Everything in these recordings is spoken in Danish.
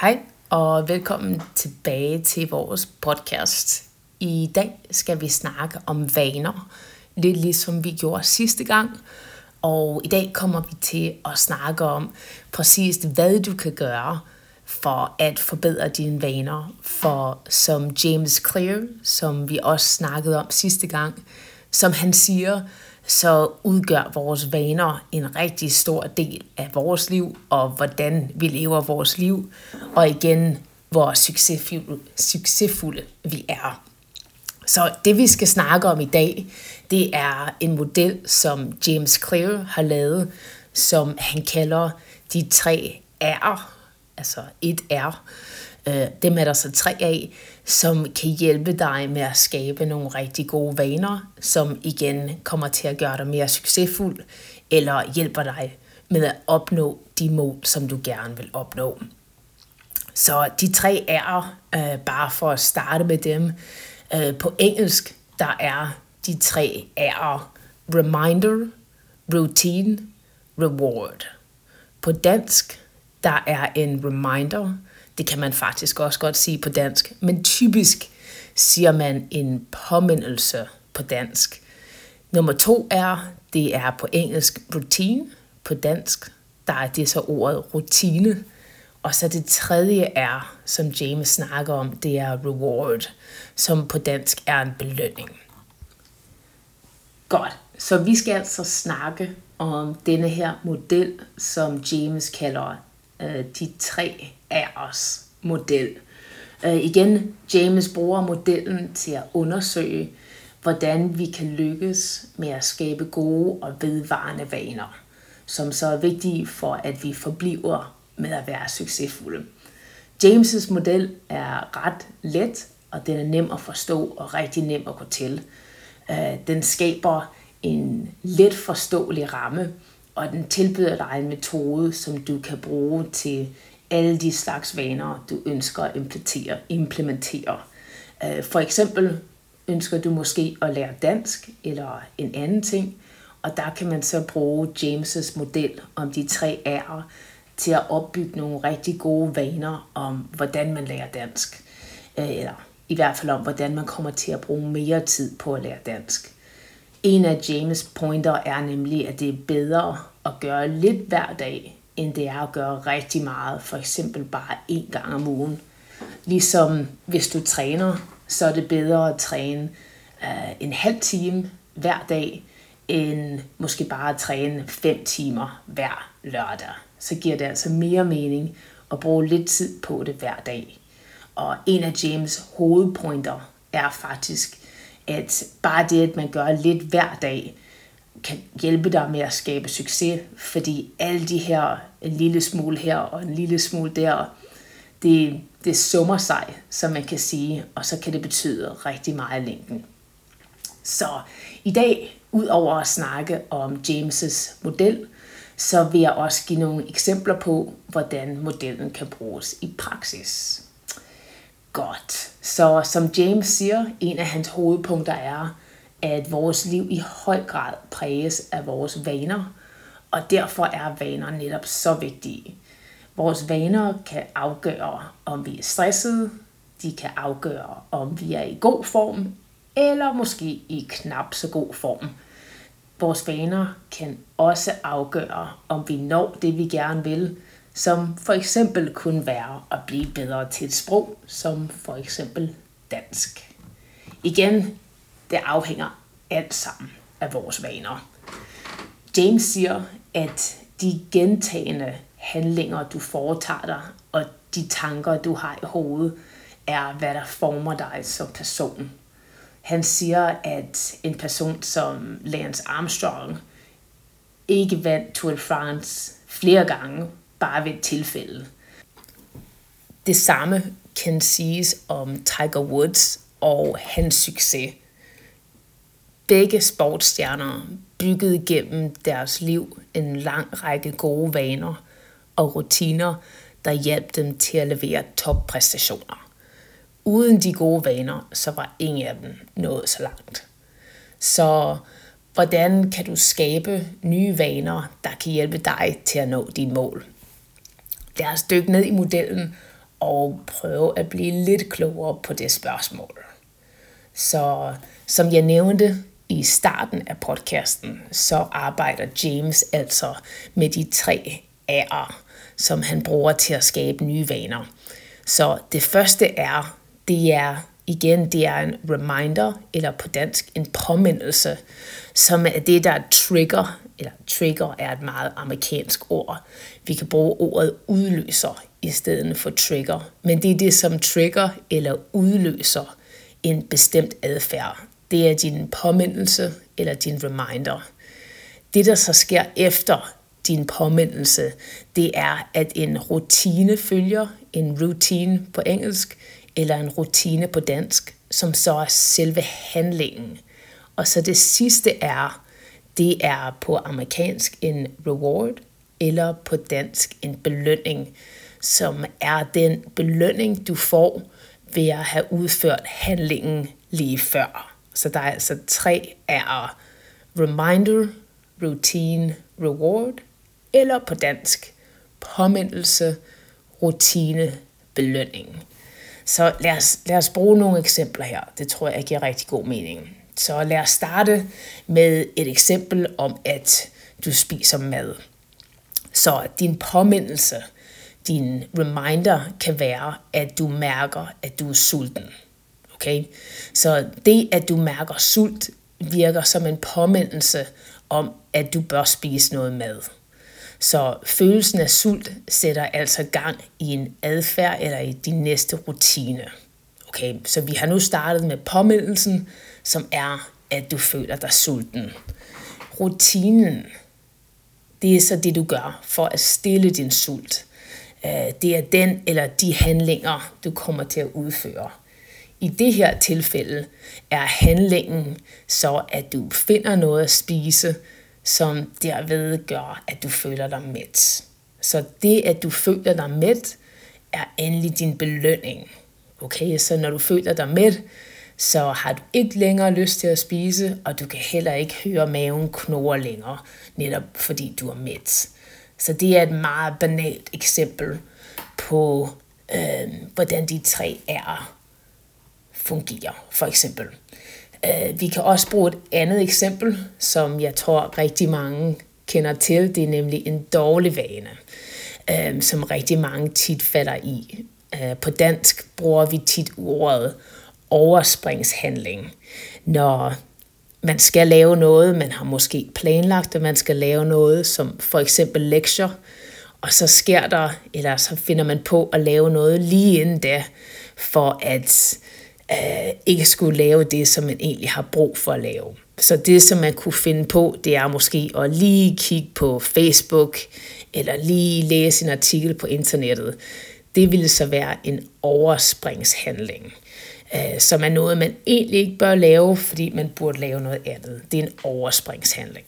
Hej og velkommen tilbage til vores podcast. I dag skal vi snakke om vaner, lidt ligesom vi gjorde sidste gang. Og i dag kommer vi til at snakke om præcis, hvad du kan gøre for at forbedre dine vaner. For som James Clear, som vi også snakkede om sidste gang, som han siger, så udgør vores vaner en rigtig stor del af vores liv, og hvordan vi lever vores liv, og igen, hvor succesfulde, succesfulde vi er. Så det vi skal snakke om i dag, det er en model, som James Clear har lavet, som han kalder de tre R'er, altså et R, Øh, dem er der så tre af, som kan hjælpe dig med at skabe nogle rigtig gode vaner, som igen kommer til at gøre dig mere succesfuld, eller hjælper dig med at opnå de mål, som du gerne vil opnå. Så de tre er, øh, bare for at starte med dem, øh, på engelsk, der er de tre er reminder, routine, reward. På dansk, der er en reminder, det kan man faktisk også godt sige på dansk, men typisk siger man en påmindelse på dansk. Nummer to er, det er på engelsk routine, på dansk, der er det så ordet rutine. Og så det tredje er, som James snakker om, det er reward, som på dansk er en belønning. Godt, så vi skal altså snakke om denne her model, som James kalder øh, de tre R's model. Øh, igen, James bruger modellen til at undersøge, hvordan vi kan lykkes med at skabe gode og vedvarende vaner, som så er vigtige for, at vi forbliver med at være succesfulde. James' model er ret let, og den er nem at forstå og rigtig nem at gå til. Øh, den skaber en let forståelig ramme, og den tilbyder dig en metode, som du kan bruge til alle de slags vaner, du ønsker at implementere. implementere. For eksempel ønsker du måske at lære dansk eller en anden ting, og der kan man så bruge James' model om de tre R'er til at opbygge nogle rigtig gode vaner om, hvordan man lærer dansk. Øh, eller i hvert fald om, hvordan man kommer til at bruge mere tid på at lære dansk. En af James' pointer er nemlig, at det er bedre at gøre lidt hver dag, end det er at gøre rigtig meget, for eksempel bare én gang om ugen. Ligesom hvis du træner, så er det bedre at træne øh, en halv time hver dag, end måske bare at træne 5 timer hver lørdag. Så giver det altså mere mening at bruge lidt tid på det hver dag. Og en af James hovedpointer er faktisk, at bare det, at man gør lidt hver dag, kan hjælpe dig med at skabe succes, fordi alle de her, en lille smule her og en lille smule der, det, det summer sig, som man kan sige, og så kan det betyde rigtig meget i længden. Så i dag, udover at snakke om James' model, så vil jeg også give nogle eksempler på, hvordan modellen kan bruges i praksis. Godt. Så som James siger, en af hans hovedpunkter er, at vores liv i høj grad præges af vores vaner, og derfor er vaner netop så vigtige. Vores vaner kan afgøre, om vi er stressede, de kan afgøre, om vi er i god form, eller måske i knap så god form. Vores vaner kan også afgøre, om vi når det, vi gerne vil, som for eksempel kunne være at blive bedre til et sprog, som for eksempel dansk. Igen, det afhænger alt sammen af vores vaner. James siger, at de gentagende handlinger, du foretager dig, og de tanker, du har i hovedet, er, hvad der former dig som person. Han siger, at en person som Lance Armstrong ikke vandt Tour de France flere gange, bare ved et tilfælde. Det samme kan siges om Tiger Woods og hans succes. Begge sportsstjerner byggede gennem deres liv en lang række gode vaner og rutiner, der hjalp dem til at levere toppræstationer. Uden de gode vaner, så var ingen af dem nået så langt. Så hvordan kan du skabe nye vaner, der kan hjælpe dig til at nå dine mål? Lad os dykke ned i modellen og prøve at blive lidt klogere på det spørgsmål. Så som jeg nævnte i starten af podcasten, så arbejder James altså med de tre A'er, som han bruger til at skabe nye vaner. Så det første er, det er igen, det er en reminder, eller på dansk en påmindelse, som er det, der trigger, eller trigger er et meget amerikansk ord. Vi kan bruge ordet udløser i stedet for trigger, men det er det, som trigger eller udløser en bestemt adfærd. Det er din påmindelse eller din reminder. Det, der så sker efter din påmindelse, det er, at en rutine følger, en routine på engelsk, eller en rutine på dansk, som så er selve handlingen. Og så det sidste er, det er på amerikansk en reward, eller på dansk en belønning, som er den belønning, du får ved at have udført handlingen lige før. Så der er altså tre er reminder, routine, reward, eller på dansk påmindelse, rutine, belønning. Så lad os, lad os bruge nogle eksempler her. Det tror jeg giver rigtig god mening. Så lad os starte med et eksempel om, at du spiser mad. Så din påmindelse, din reminder kan være, at du mærker, at du er sulten. Okay? Så det, at du mærker sult, virker som en påmindelse om, at du bør spise noget mad. Så følelsen af sult sætter altså gang i en adfærd eller i din næste rutine. Okay, så vi har nu startet med påmindelsen, som er, at du føler dig sulten. Rutinen, det er så det, du gør for at stille din sult. Øh, det er den eller de handlinger, du kommer til at udføre. I det her tilfælde er handlingen så, at du finder noget at spise, som derved gør, at du føler dig mæt. Så det, at du føler dig mæt, er endelig din belønning. Okay, så når du føler dig mæt, så har du ikke længere lyst til at spise, og du kan heller ikke høre maven knurre længere, netop fordi du er mæt. Så det er et meget banalt eksempel på, øh, hvordan de tre er fungerer, for eksempel. Øh, vi kan også bruge et andet eksempel, som jeg tror rigtig mange kender til. Det er nemlig en dårlig vane, øh, som rigtig mange tit falder i. Øh, på dansk bruger vi tit ordet overspringshandling. Når man skal lave noget, man har måske planlagt, at man skal lave noget, som for eksempel lektier, og så sker der, eller så finder man på at lave noget lige inden da, for at øh, ikke skulle lave det, som man egentlig har brug for at lave. Så det, som man kunne finde på, det er måske at lige kigge på Facebook, eller lige læse en artikel på internettet. Det ville så være en overspringshandling, øh, som er noget, man egentlig ikke bør lave, fordi man burde lave noget andet. Det er en overspringshandling.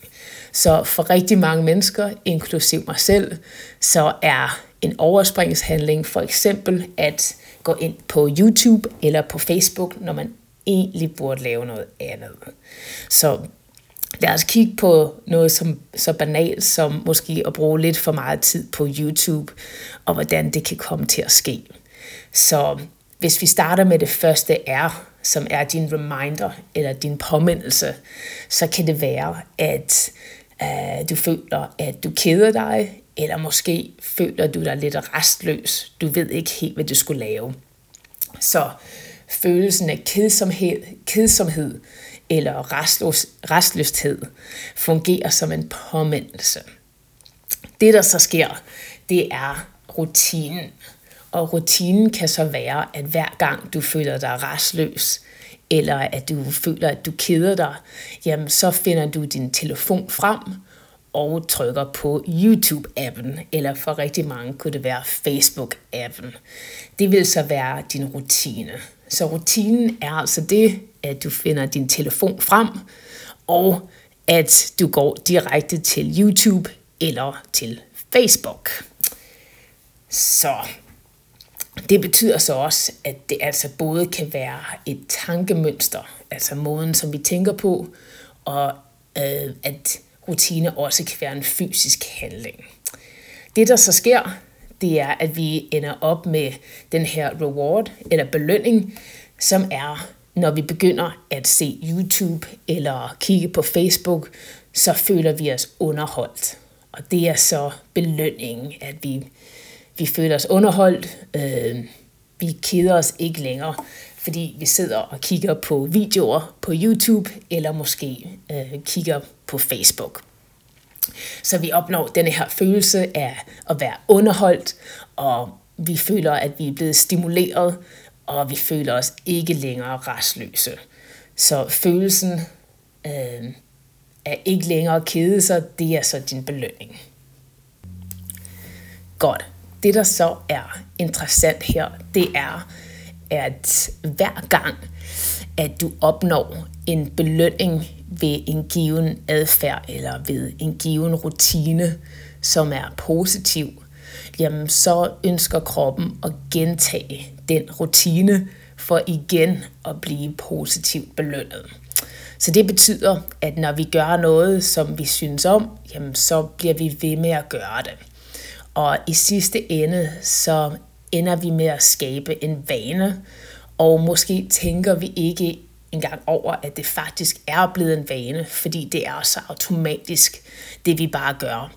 Så for rigtig mange mennesker, inklusiv mig selv, så er en overspringshandling for eksempel at går ind på YouTube eller på Facebook, når man egentlig burde lave noget andet. Så lad os kigge på noget som, så banalt som måske at bruge lidt for meget tid på YouTube, og hvordan det kan komme til at ske. Så hvis vi starter med det første R, som er din reminder eller din påmindelse, så kan det være, at uh, du føler, at du keder dig, eller måske føler du dig lidt restløs. Du ved ikke helt, hvad du skulle lave. Så følelsen af kedsomhed, kedsomhed eller restløs, restløshed fungerer som en påmindelse. Det, der så sker, det er rutinen. Og rutinen kan så være, at hver gang du føler dig restløs, eller at du føler, at du keder dig, jamen så finder du din telefon frem, og trykker på YouTube-appen, eller for rigtig mange kunne det være Facebook-appen. Det vil så være din rutine. Så rutinen er altså det, at du finder din telefon frem, og at du går direkte til YouTube eller til Facebook. Så det betyder så også, at det altså både kan være et tankemønster, altså måden, som vi tænker på, og øh, at rutine også kan være en fysisk handling. Det, der så sker, det er, at vi ender op med den her reward eller belønning, som er, når vi begynder at se YouTube eller kigge på Facebook, så føler vi os underholdt. Og det er så belønningen, at vi, vi føler os underholdt. Øh, vi keder os ikke længere, fordi vi sidder og kigger på videoer på YouTube, eller måske øh, kigger på Facebook. Så vi opnår denne her følelse af at være underholdt, og vi føler, at vi er blevet stimuleret, og vi føler os ikke længere restløse. Så følelsen øh, er ikke længere at kede sig, det er så din belønning. Godt. Det, der så er interessant her, det er, at hver gang, at du opnår en belønning ved en given adfærd eller ved en given rutine, som er positiv, jamen så ønsker kroppen at gentage den rutine for igen at blive positivt belønnet. Så det betyder, at når vi gør noget, som vi synes om, jamen så bliver vi ved med at gøre det. Og i sidste ende, så ender vi med at skabe en vane, og måske tænker vi ikke engang over, at det faktisk er blevet en vane, fordi det er så automatisk, det vi bare gør.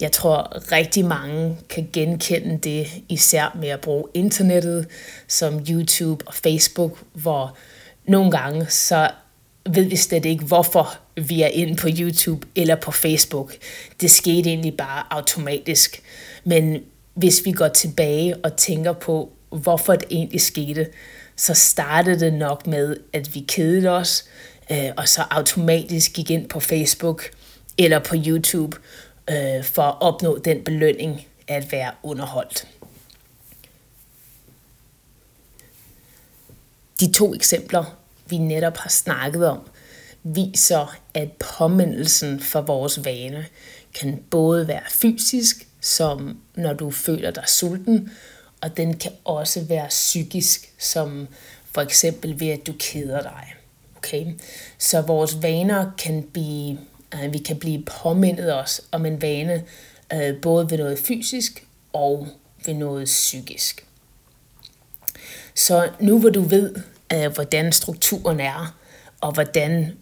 Jeg tror rigtig mange kan genkende det, især med at bruge internettet som YouTube og Facebook, hvor nogle gange så ved vi slet ikke, hvorfor vi er inde på YouTube eller på Facebook. Det skete egentlig bare automatisk. Men hvis vi går tilbage og tænker på, hvorfor det egentlig skete, så startede det nok med, at vi kedede os, øh, og så automatisk gik ind på Facebook eller på YouTube øh, for at opnå den belønning at være underholdt. De to eksempler, vi netop har snakket om, viser, at påmindelsen for vores vane kan både være fysisk, som når du føler dig sulten, og den kan også være psykisk, som for eksempel ved, at du keder dig. Okay? Så vores vaner kan blive, øh, vi kan blive påmindet os om en vane, øh, både ved noget fysisk og ved noget psykisk. Så nu hvor du ved, øh, hvordan strukturen er, og hvordan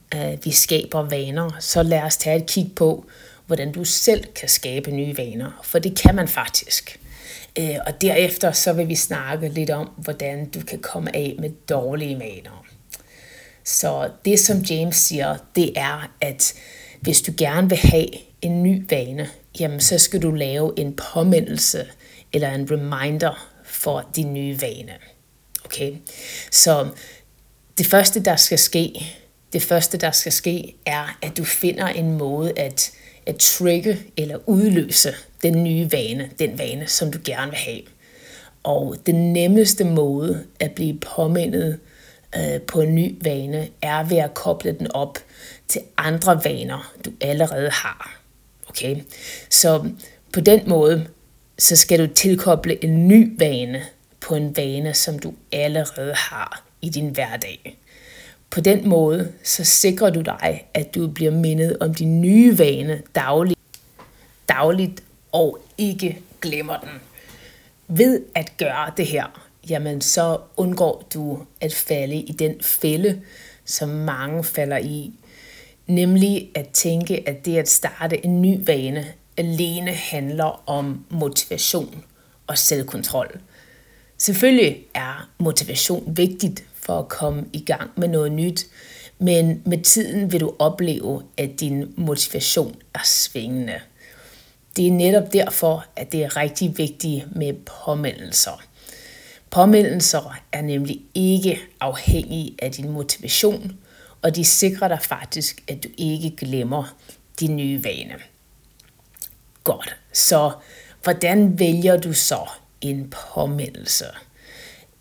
vi skaber vaner, så lad os tage et kig på, hvordan du selv kan skabe nye vaner. For det kan man faktisk. Øh, og derefter så vil vi snakke lidt om, hvordan du kan komme af med dårlige vaner. Så det som James siger, det er, at hvis du gerne vil have en ny vane, jamen så skal du lave en påmindelse eller en reminder for din nye vane. Okay? Så det første, der skal ske, det første, der skal ske, er, at du finder en måde at at trigge eller udløse den nye vane, den vane, som du gerne vil have. Og den nemmeste måde at blive påmindet øh, på en ny vane, er ved at koble den op til andre vaner, du allerede har. Okay? Så på den måde, så skal du tilkoble en ny vane på en vane, som du allerede har i din hverdag. På den måde, så sikrer du dig, at du bliver mindet om din nye vane dagligt, dagligt og ikke glemmer den. Ved at gøre det her, jamen så undgår du at falde i den fælde, som mange falder i. Nemlig at tænke, at det at starte en ny vane alene handler om motivation og selvkontrol. Selvfølgelig er motivation vigtigt for at komme i gang med noget nyt, men med tiden vil du opleve, at din motivation er svingende. Det er netop derfor, at det er rigtig vigtigt med påmindelser. Påmindelser er nemlig ikke afhængige af din motivation, og de sikrer dig faktisk, at du ikke glemmer din nye vane. Godt, så hvordan vælger du så en påmindelse?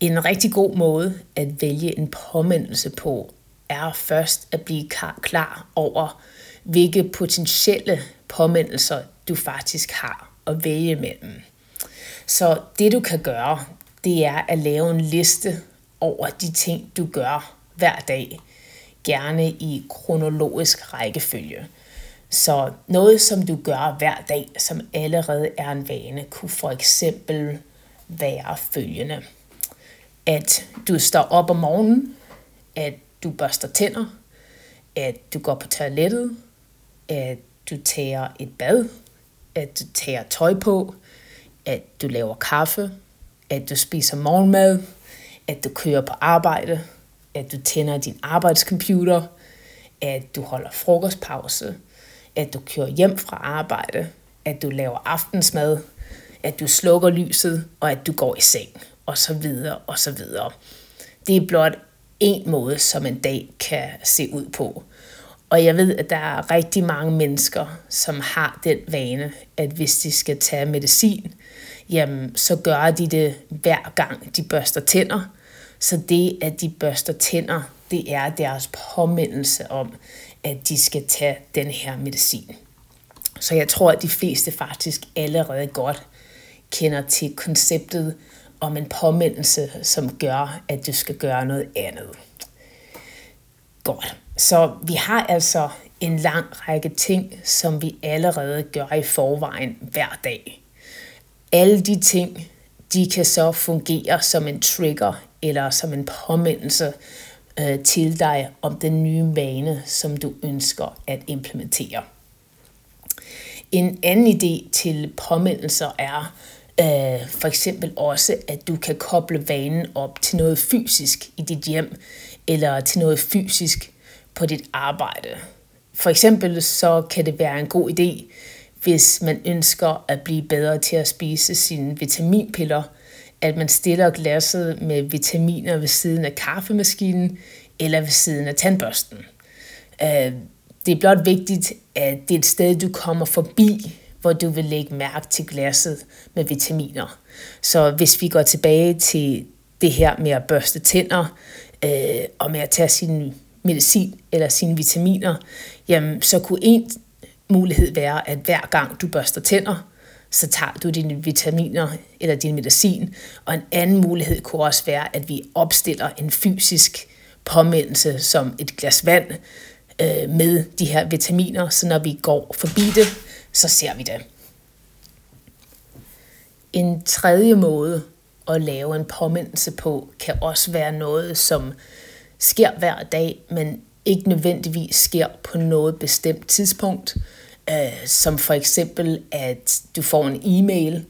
En rigtig god måde at vælge en påmindelse på, er først at blive klar over, hvilke potentielle påmindelser du faktisk har at vælge mellem. Så det du kan gøre, det er at lave en liste over de ting, du gør hver dag, gerne i kronologisk rækkefølge. Så noget, som du gør hver dag, som allerede er en vane, kunne for eksempel være følgende. At du står op om morgenen, at du børster tænder, at du går på toilettet, at du tager et bad, at du tager tøj på, at du laver kaffe, at du spiser morgenmad, at du kører på arbejde, at du tænder din arbejdscomputer, at du holder frokostpause, at du kører hjem fra arbejde, at du laver aftensmad, at du slukker lyset, og at du går i seng, og så videre, og så videre. Det er blot en måde, som en dag kan se ud på. Og jeg ved, at der er rigtig mange mennesker, som har den vane, at hvis de skal tage medicin, jamen så gør de det hver gang de børster tænder. Så det, at de børster tænder, det er deres påmindelse om, at de skal tage den her medicin. Så jeg tror, at de fleste faktisk allerede godt kender til konceptet om en påmindelse, som gør, at du skal gøre noget andet. Godt. Så vi har altså en lang række ting, som vi allerede gør i forvejen hver dag. Alle de ting, de kan så fungere som en trigger eller som en påmindelse øh, til dig om den nye vane, som du ønsker at implementere. En anden idé til påmindelser er øh, for eksempel også, at du kan koble vanen op til noget fysisk i dit hjem, eller til noget fysisk på dit arbejde. For eksempel så kan det være en god idé, hvis man ønsker at blive bedre til at spise sine vitaminpiller, at man stiller glasset med vitaminer ved siden af kaffemaskinen eller ved siden af tandbørsten. Øh, det er blot vigtigt, at det er et sted, du kommer forbi, hvor du vil lægge mærke til glasset med vitaminer. Så hvis vi går tilbage til det her med at børste tænder øh, og med at tage sin medicin eller sine vitaminer, jamen så kunne en mulighed være, at hver gang du børster tænder, så tager du dine vitaminer eller din medicin. Og en anden mulighed kunne også være, at vi opstiller en fysisk påmindelse som et glas vand øh, med de her vitaminer, så når vi går forbi det, så ser vi det. En tredje måde at lave en påmindelse på, kan også være noget, som sker hver dag, men ikke nødvendigvis sker på noget bestemt tidspunkt, øh, som for eksempel, at du får en e-mail.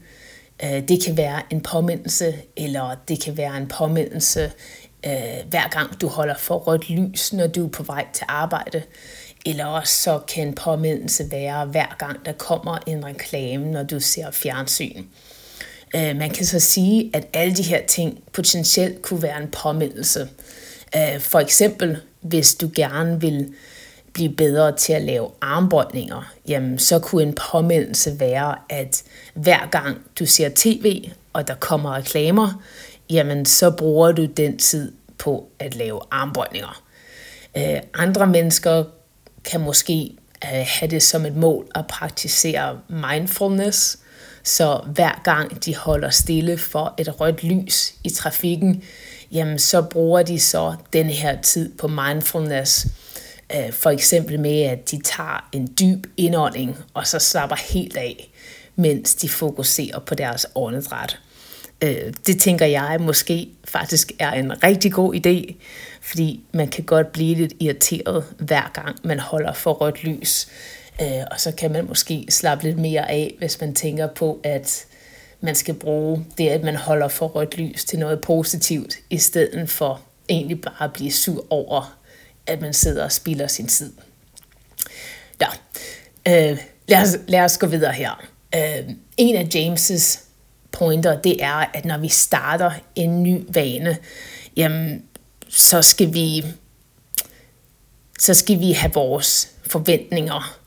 Øh, det kan være en påmindelse, eller det kan være en påmindelse øh, hver gang du holder for rødt lys, når du er på vej til arbejde. Eller også så kan en påmindelse være hver gang, der kommer en reklame, når du ser fjernsyn. Øh, man kan så sige, at alle de her ting potentielt kunne være en påmindelse. Øh, for eksempel, hvis du gerne vil blive bedre til at lave armbøjninger, jamen så kunne en påmindelse være, at hver gang du ser tv, og der kommer reklamer, jamen så bruger du den tid på at lave armbøjninger. Øh, andre mennesker kan måske øh, have det som et mål at praktisere mindfulness, så hver gang de holder stille for et rødt lys i trafikken, jamen så bruger de så den her tid på mindfulness. Øh, for eksempel med, at de tager en dyb indånding, og så slapper helt af, mens de fokuserer på deres åndedræt. Øh, det tænker jeg måske faktisk er en rigtig god idé, fordi man kan godt blive lidt irriteret hver gang man holder for rødt lys. Øh, og så kan man måske slappe lidt mere af, hvis man tænker på, at man skal bruge det, at man holder for rødt lys til noget positivt, i stedet for egentlig bare at blive sur over, at man sidder og spilder sin tid. Ja. Øh, lad, os, lad os gå videre her. Øh, en af James' pointer, det er, at når vi starter en ny vane, jamen, så skal vi så skal vi have vores forventninger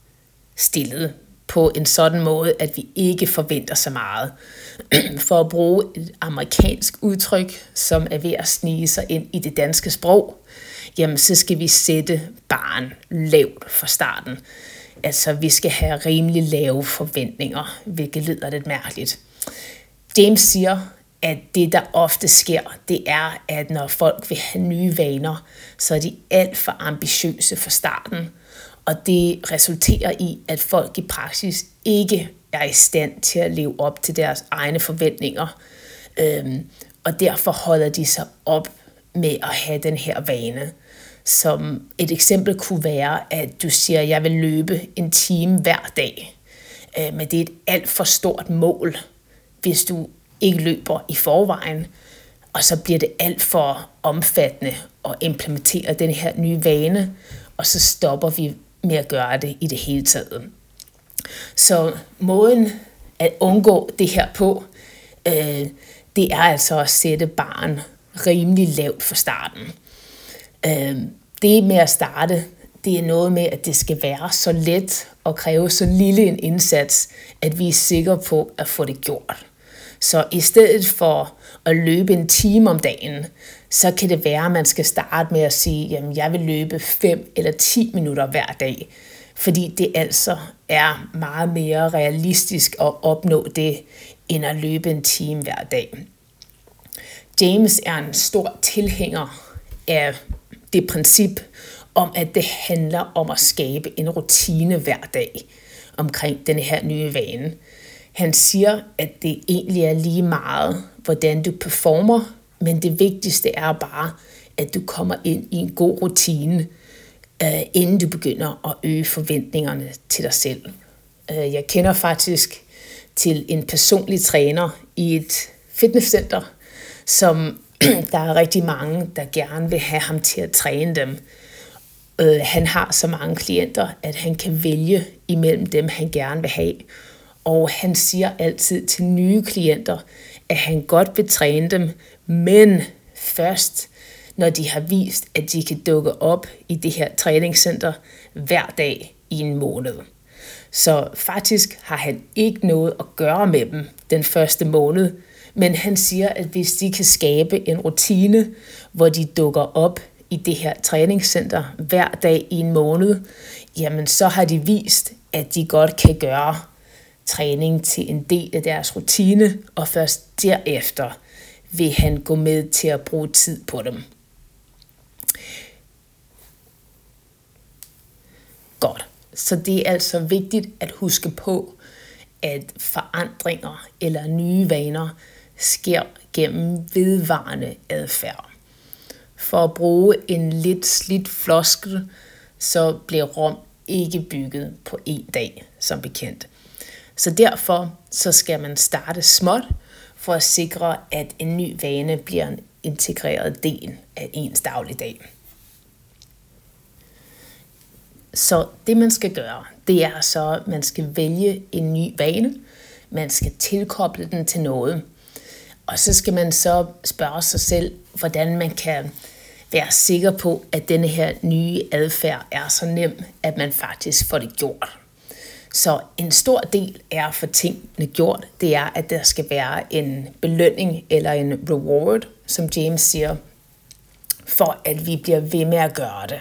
stillet på en sådan måde, at vi ikke forventer så meget. For at bruge et amerikansk udtryk, som er ved at snige sig ind i det danske sprog, jamen så skal vi sætte barn lavt fra starten. Altså vi skal have rimelig lave forventninger, hvilket lyder lidt mærkeligt. James siger, at det, der ofte sker, det er, at når folk vil have nye vaner, så er de alt for ambitiøse fra starten, Og det resulterer i, at folk i praksis ikke er i stand til at leve op til deres egne forventninger. Øhm, og derfor holder de sig op med at have den her vane. Som et eksempel kunne være, at du siger, at jeg vil løbe en time hver dag. Øh, men det er et alt for stort mål, hvis du ikke løber i forvejen. Og så bliver det alt for omfattende at implementere den her nye vane, og så stopper vi med at gøre det i det hele taget. Så måden at undgå det her på, øh, det er altså at sætte barn rimelig lavt for starten. Øh, det med at starte, det er noget med, at det skal være så let og kræve så lille en indsats, at vi er sikre på at få det gjort. Så i stedet for at løbe en time om dagen, så kan det være, at man skal starte med at sige, at jeg vil løbe 5 eller 10 minutter hver dag. Fordi det altså er meget mere realistisk at opnå det, end at løbe en time hver dag. James er en stor tilhænger af det princip om, at det handler om at skabe en rutine hver dag omkring den her nye vane. Han siger, at det egentlig er lige meget, hvordan du performer, men det vigtigste er bare, at du kommer ind i en god rutine, øh, inden du begynder at øge forventningerne til dig selv. Øh, jeg kender faktisk til en personlig træner i et fitnesscenter, som der er rigtig mange, der gerne vil have ham til at træne dem. Øh, han har så mange klienter, at han kan vælge imellem dem, han gerne vil have. Og han siger altid til nye klienter, at han godt vil træne dem, men først når de har vist, at de kan dukke op i det her træningscenter hver dag i en måned. Så faktisk har han ikke noget at gøre med dem den første måned, men han siger, at hvis de kan skabe en rutine, hvor de dukker op i det her træningscenter hver dag i en måned, jamen så har de vist, at de godt kan gøre træning til en del af deres rutine, og først derefter vil han gå med til at bruge tid på dem. Godt. Så det er altså vigtigt at huske på, at forandringer eller nye vaner sker gennem vedvarende adfærd. For at bruge en lidt slidt floskel, så bliver Rom ikke bygget på en dag, som bekendt. Så derfor så skal man starte småt for at sikre, at en ny vane bliver en integreret del af ens dagligdag. Så det man skal gøre, det er så, at man skal vælge en ny vane. Man skal tilkoble den til noget. Og så skal man så spørge sig selv, hvordan man kan være sikker på, at denne her nye adfærd er så nem, at man faktisk får det gjort. Så en stor del er for tingene gjort, det er, at der skal være en belønning eller en reward, som James siger, for at vi bliver ved med at gøre det.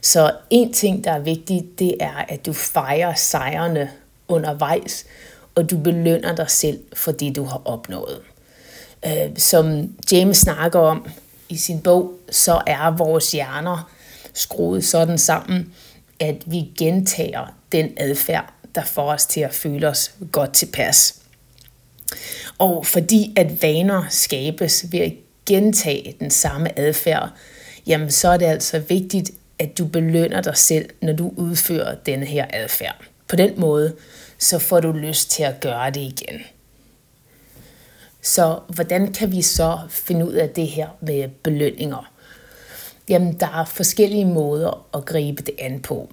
Så en ting, der er vigtig, det er, at du fejrer sejrene undervejs, og du belønner dig selv for det, du har opnået. Øh, som James snakker om i sin bog, så er vores hjerner skruet sådan sammen, at vi gentager den adfærd, der får os til at føle os godt tilpas. Og fordi at vaner skabes ved at gentage den samme adfærd, jamen så er det altså vigtigt, at du belønner dig selv, når du udfører denne her adfærd. På den måde, så får du lyst til at gøre det igen. Så hvordan kan vi så finde ud af det her med belønninger? Jamen, der er forskellige måder at gribe det an på.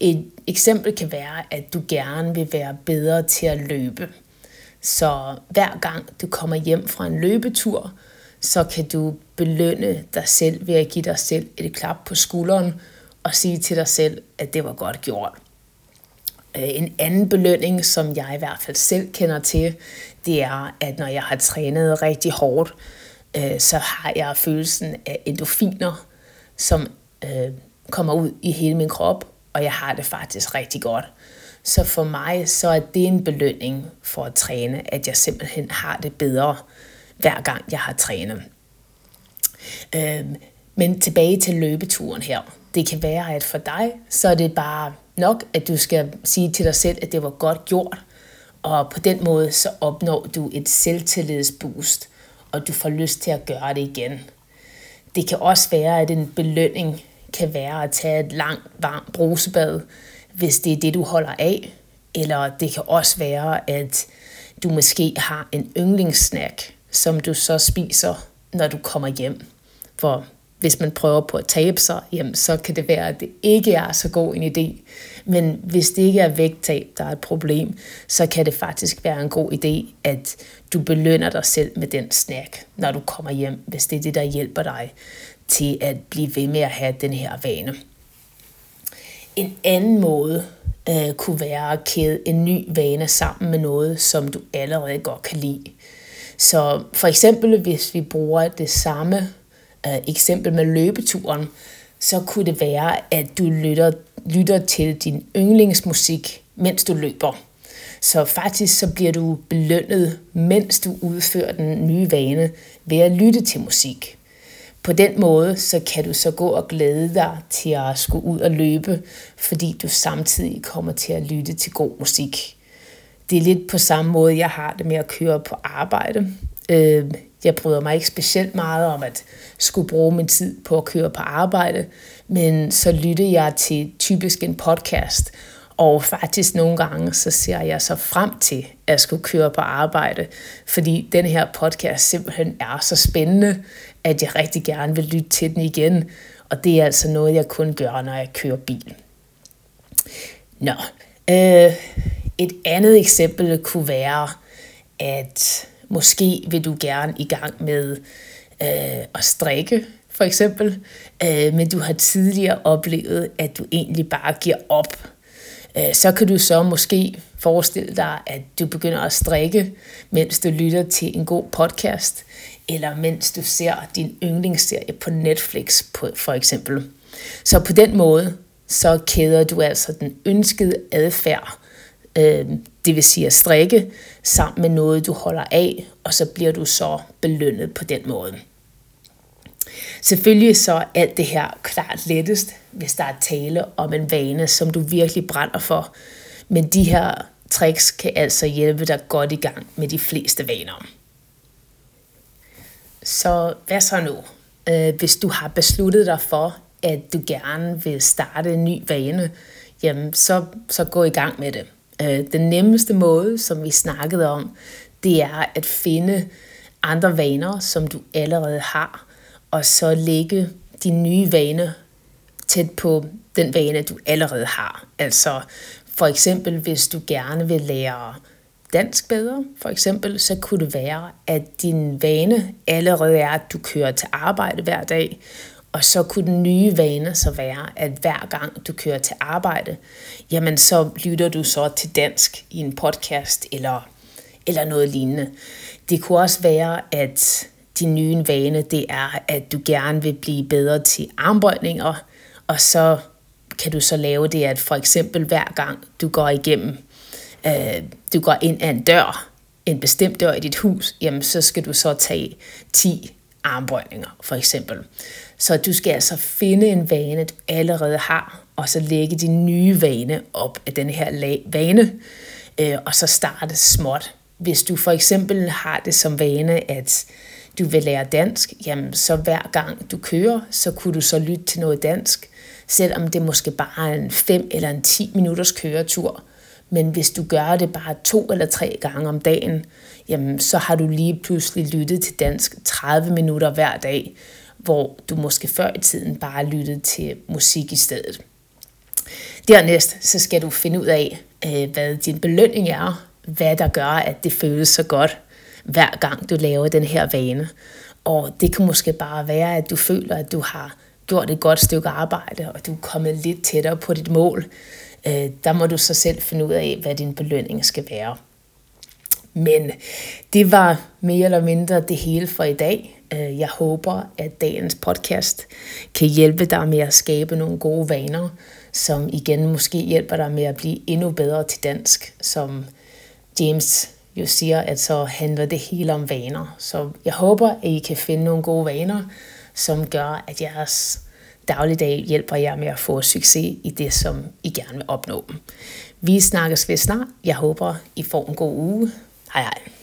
Et eksempel kan være, at du gerne vil være bedre til at løbe. Så hver gang du kommer hjem fra en løbetur, så kan du belønne dig selv ved at give dig selv et klap på skulderen og sige til dig selv, at det var godt gjort. Øh, en anden belønning, som jeg i hvert fald selv kender til, det er, at når jeg har trænet rigtig hårdt, øh, så har jeg følelsen af endorfiner, som øh, kommer ud i hele min krop, og jeg har det faktisk rigtig godt. Så for mig så er det en belønning for at træne, at jeg simpelthen har det bedre, hver gang jeg har trænet. Øh, men tilbage til løbeturen her. det kan være, at for dig, så er det bare nok, at du skal sige til dig selv, at det var godt gjort. Og på den måde, så opnår du et selvtillidsboost, og du får lyst til at gøre det igen. Det kan også være, at en belønning kan være at tage et langt, varmt brusebad, hvis det er det, du holder af. Eller det kan også være, at du måske har en yndlingssnack, som du så spiser, når du kommer hjem. For hvis man prøver på at tabe sig, jamen, så kan det være, at det ikke er så god en idé. Men hvis det ikke er vægttab, der er et problem, så kan det faktisk være en god idé, at du belønner dig selv med den snack, når du kommer hjem, hvis det er det, der hjælper dig til at blive ved med at have den her vane. En anden måde øh, kunne være at kæde en ny vane sammen med noget, som du allerede godt kan lide. Så for eksempel, hvis vi bruger det samme øh, eksempel med løbeturen, så kunne det være, at du lytter, lytter til din yndlingsmusik, mens du løber. Så faktisk så bliver du belønnet, mens du udfører den nye vane ved at lytte til musik. På den måde, så kan du så gå og glæde dig til at skulle ud og løbe, fordi du samtidig kommer til at lytte til god musik. Det er lidt på samme måde, jeg har det med at køre på arbejde. Øh, jeg bryder mig ikke specielt meget om at skulle bruge min tid på at køre på arbejde, men så lytter jeg til typisk en podcast, og faktisk nogle gange, så ser jeg så frem til at skulle køre på arbejde, fordi den her podcast simpelthen er så spændende, at jeg rigtig gerne vil lytte til den igen. Og det er altså noget, jeg kun gør, når jeg kører bil. Nå, øh, et andet eksempel kunne være, at måske vil du gerne i gang med øh, at strikke, for eksempel, øh, men du har tidligere oplevet, at du egentlig bare giver op Øh, så kan du så måske forestille dig, at du begynder at strikke, mens du lytter til en god podcast, eller mens du ser din yndlingsserie på Netflix for eksempel. Så på den måde, så kæder du altså den ønskede adfærd, øh, det vil sige at strikke, sammen med noget, du holder af, og så bliver du så belønnet på den måde. Selvfølgelig så er alt det her klart lettest, hvis der er tale om en vane, som du virkelig brænder for. Men de her tricks kan altså hjælpe dig godt i gang med de fleste vaner. Så hvad så nu? Øh, hvis du har besluttet dig for, at du gerne vil starte en ny vane, jamen så, så gå i gang med det. Øh, den nemmeste måde, som vi snakkede om, det er at finde andre vaner, som du allerede har, og så lægge din nye vane tæt på den vane, du allerede har. Altså for eksempel, hvis du gerne vil lære dansk bedre, for eksempel, så kunne det være, at din vane allerede er, at du kører til arbejde hver dag, og så kunne den nye vane så være, at hver gang du kører til arbejde, jamen så lytter du så til dansk i en podcast eller, eller noget lignende. Det kunne også være, at din nye vane, det er, at du gerne vil blive bedre til armbøjninger, og så kan du så lave det, at for eksempel hver gang du går igennem, øh, du går ind ad en dør, en bestemt dør i dit hus, jamen så skal du så tage 10 armbøjninger, for eksempel. Så du skal altså finde en vane, du allerede har, og så lægge din nye vane op af den her vane, øh, og så starte småt. Hvis du for eksempel har det som vane, at du vil lære dansk, jamen så hver gang du kører, så kunne du så lytte til noget dansk, selvom det måske bare er en 5 eller en 10 minutters køretur. Men hvis du gør det bare to eller tre gange om dagen, jamen så har du lige pludselig lyttet til dansk 30 minutter hver dag, hvor du måske før i tiden bare lyttede til musik i stedet. Dernæst så skal du finde ud af, øh, hvad din belønning er, hvad der gør, at det føles så godt, hver gang du laver den her vane. Og det kan måske bare være, at du føler, at du har gjort et godt stykke arbejde, og du er kommet lidt tættere på dit mål. Øh, der må du så selv finde ud af, hvad din belønning skal være. Men det var mere eller mindre det hele for i dag. Øh, jeg håber, at dagens podcast kan hjælpe dig med at skabe nogle gode vaner, som igen måske hjælper dig med at blive endnu bedre til dansk, som James jo siger, at så handler det hele om vaner. Så jeg håber, at I kan finde nogle gode vaner, som gør, at jeres dagligdag hjælper jer med at få succes i det, som I gerne vil opnå. Vi snakkes ved snart. Jeg håber, I får en god uge. Hej hej.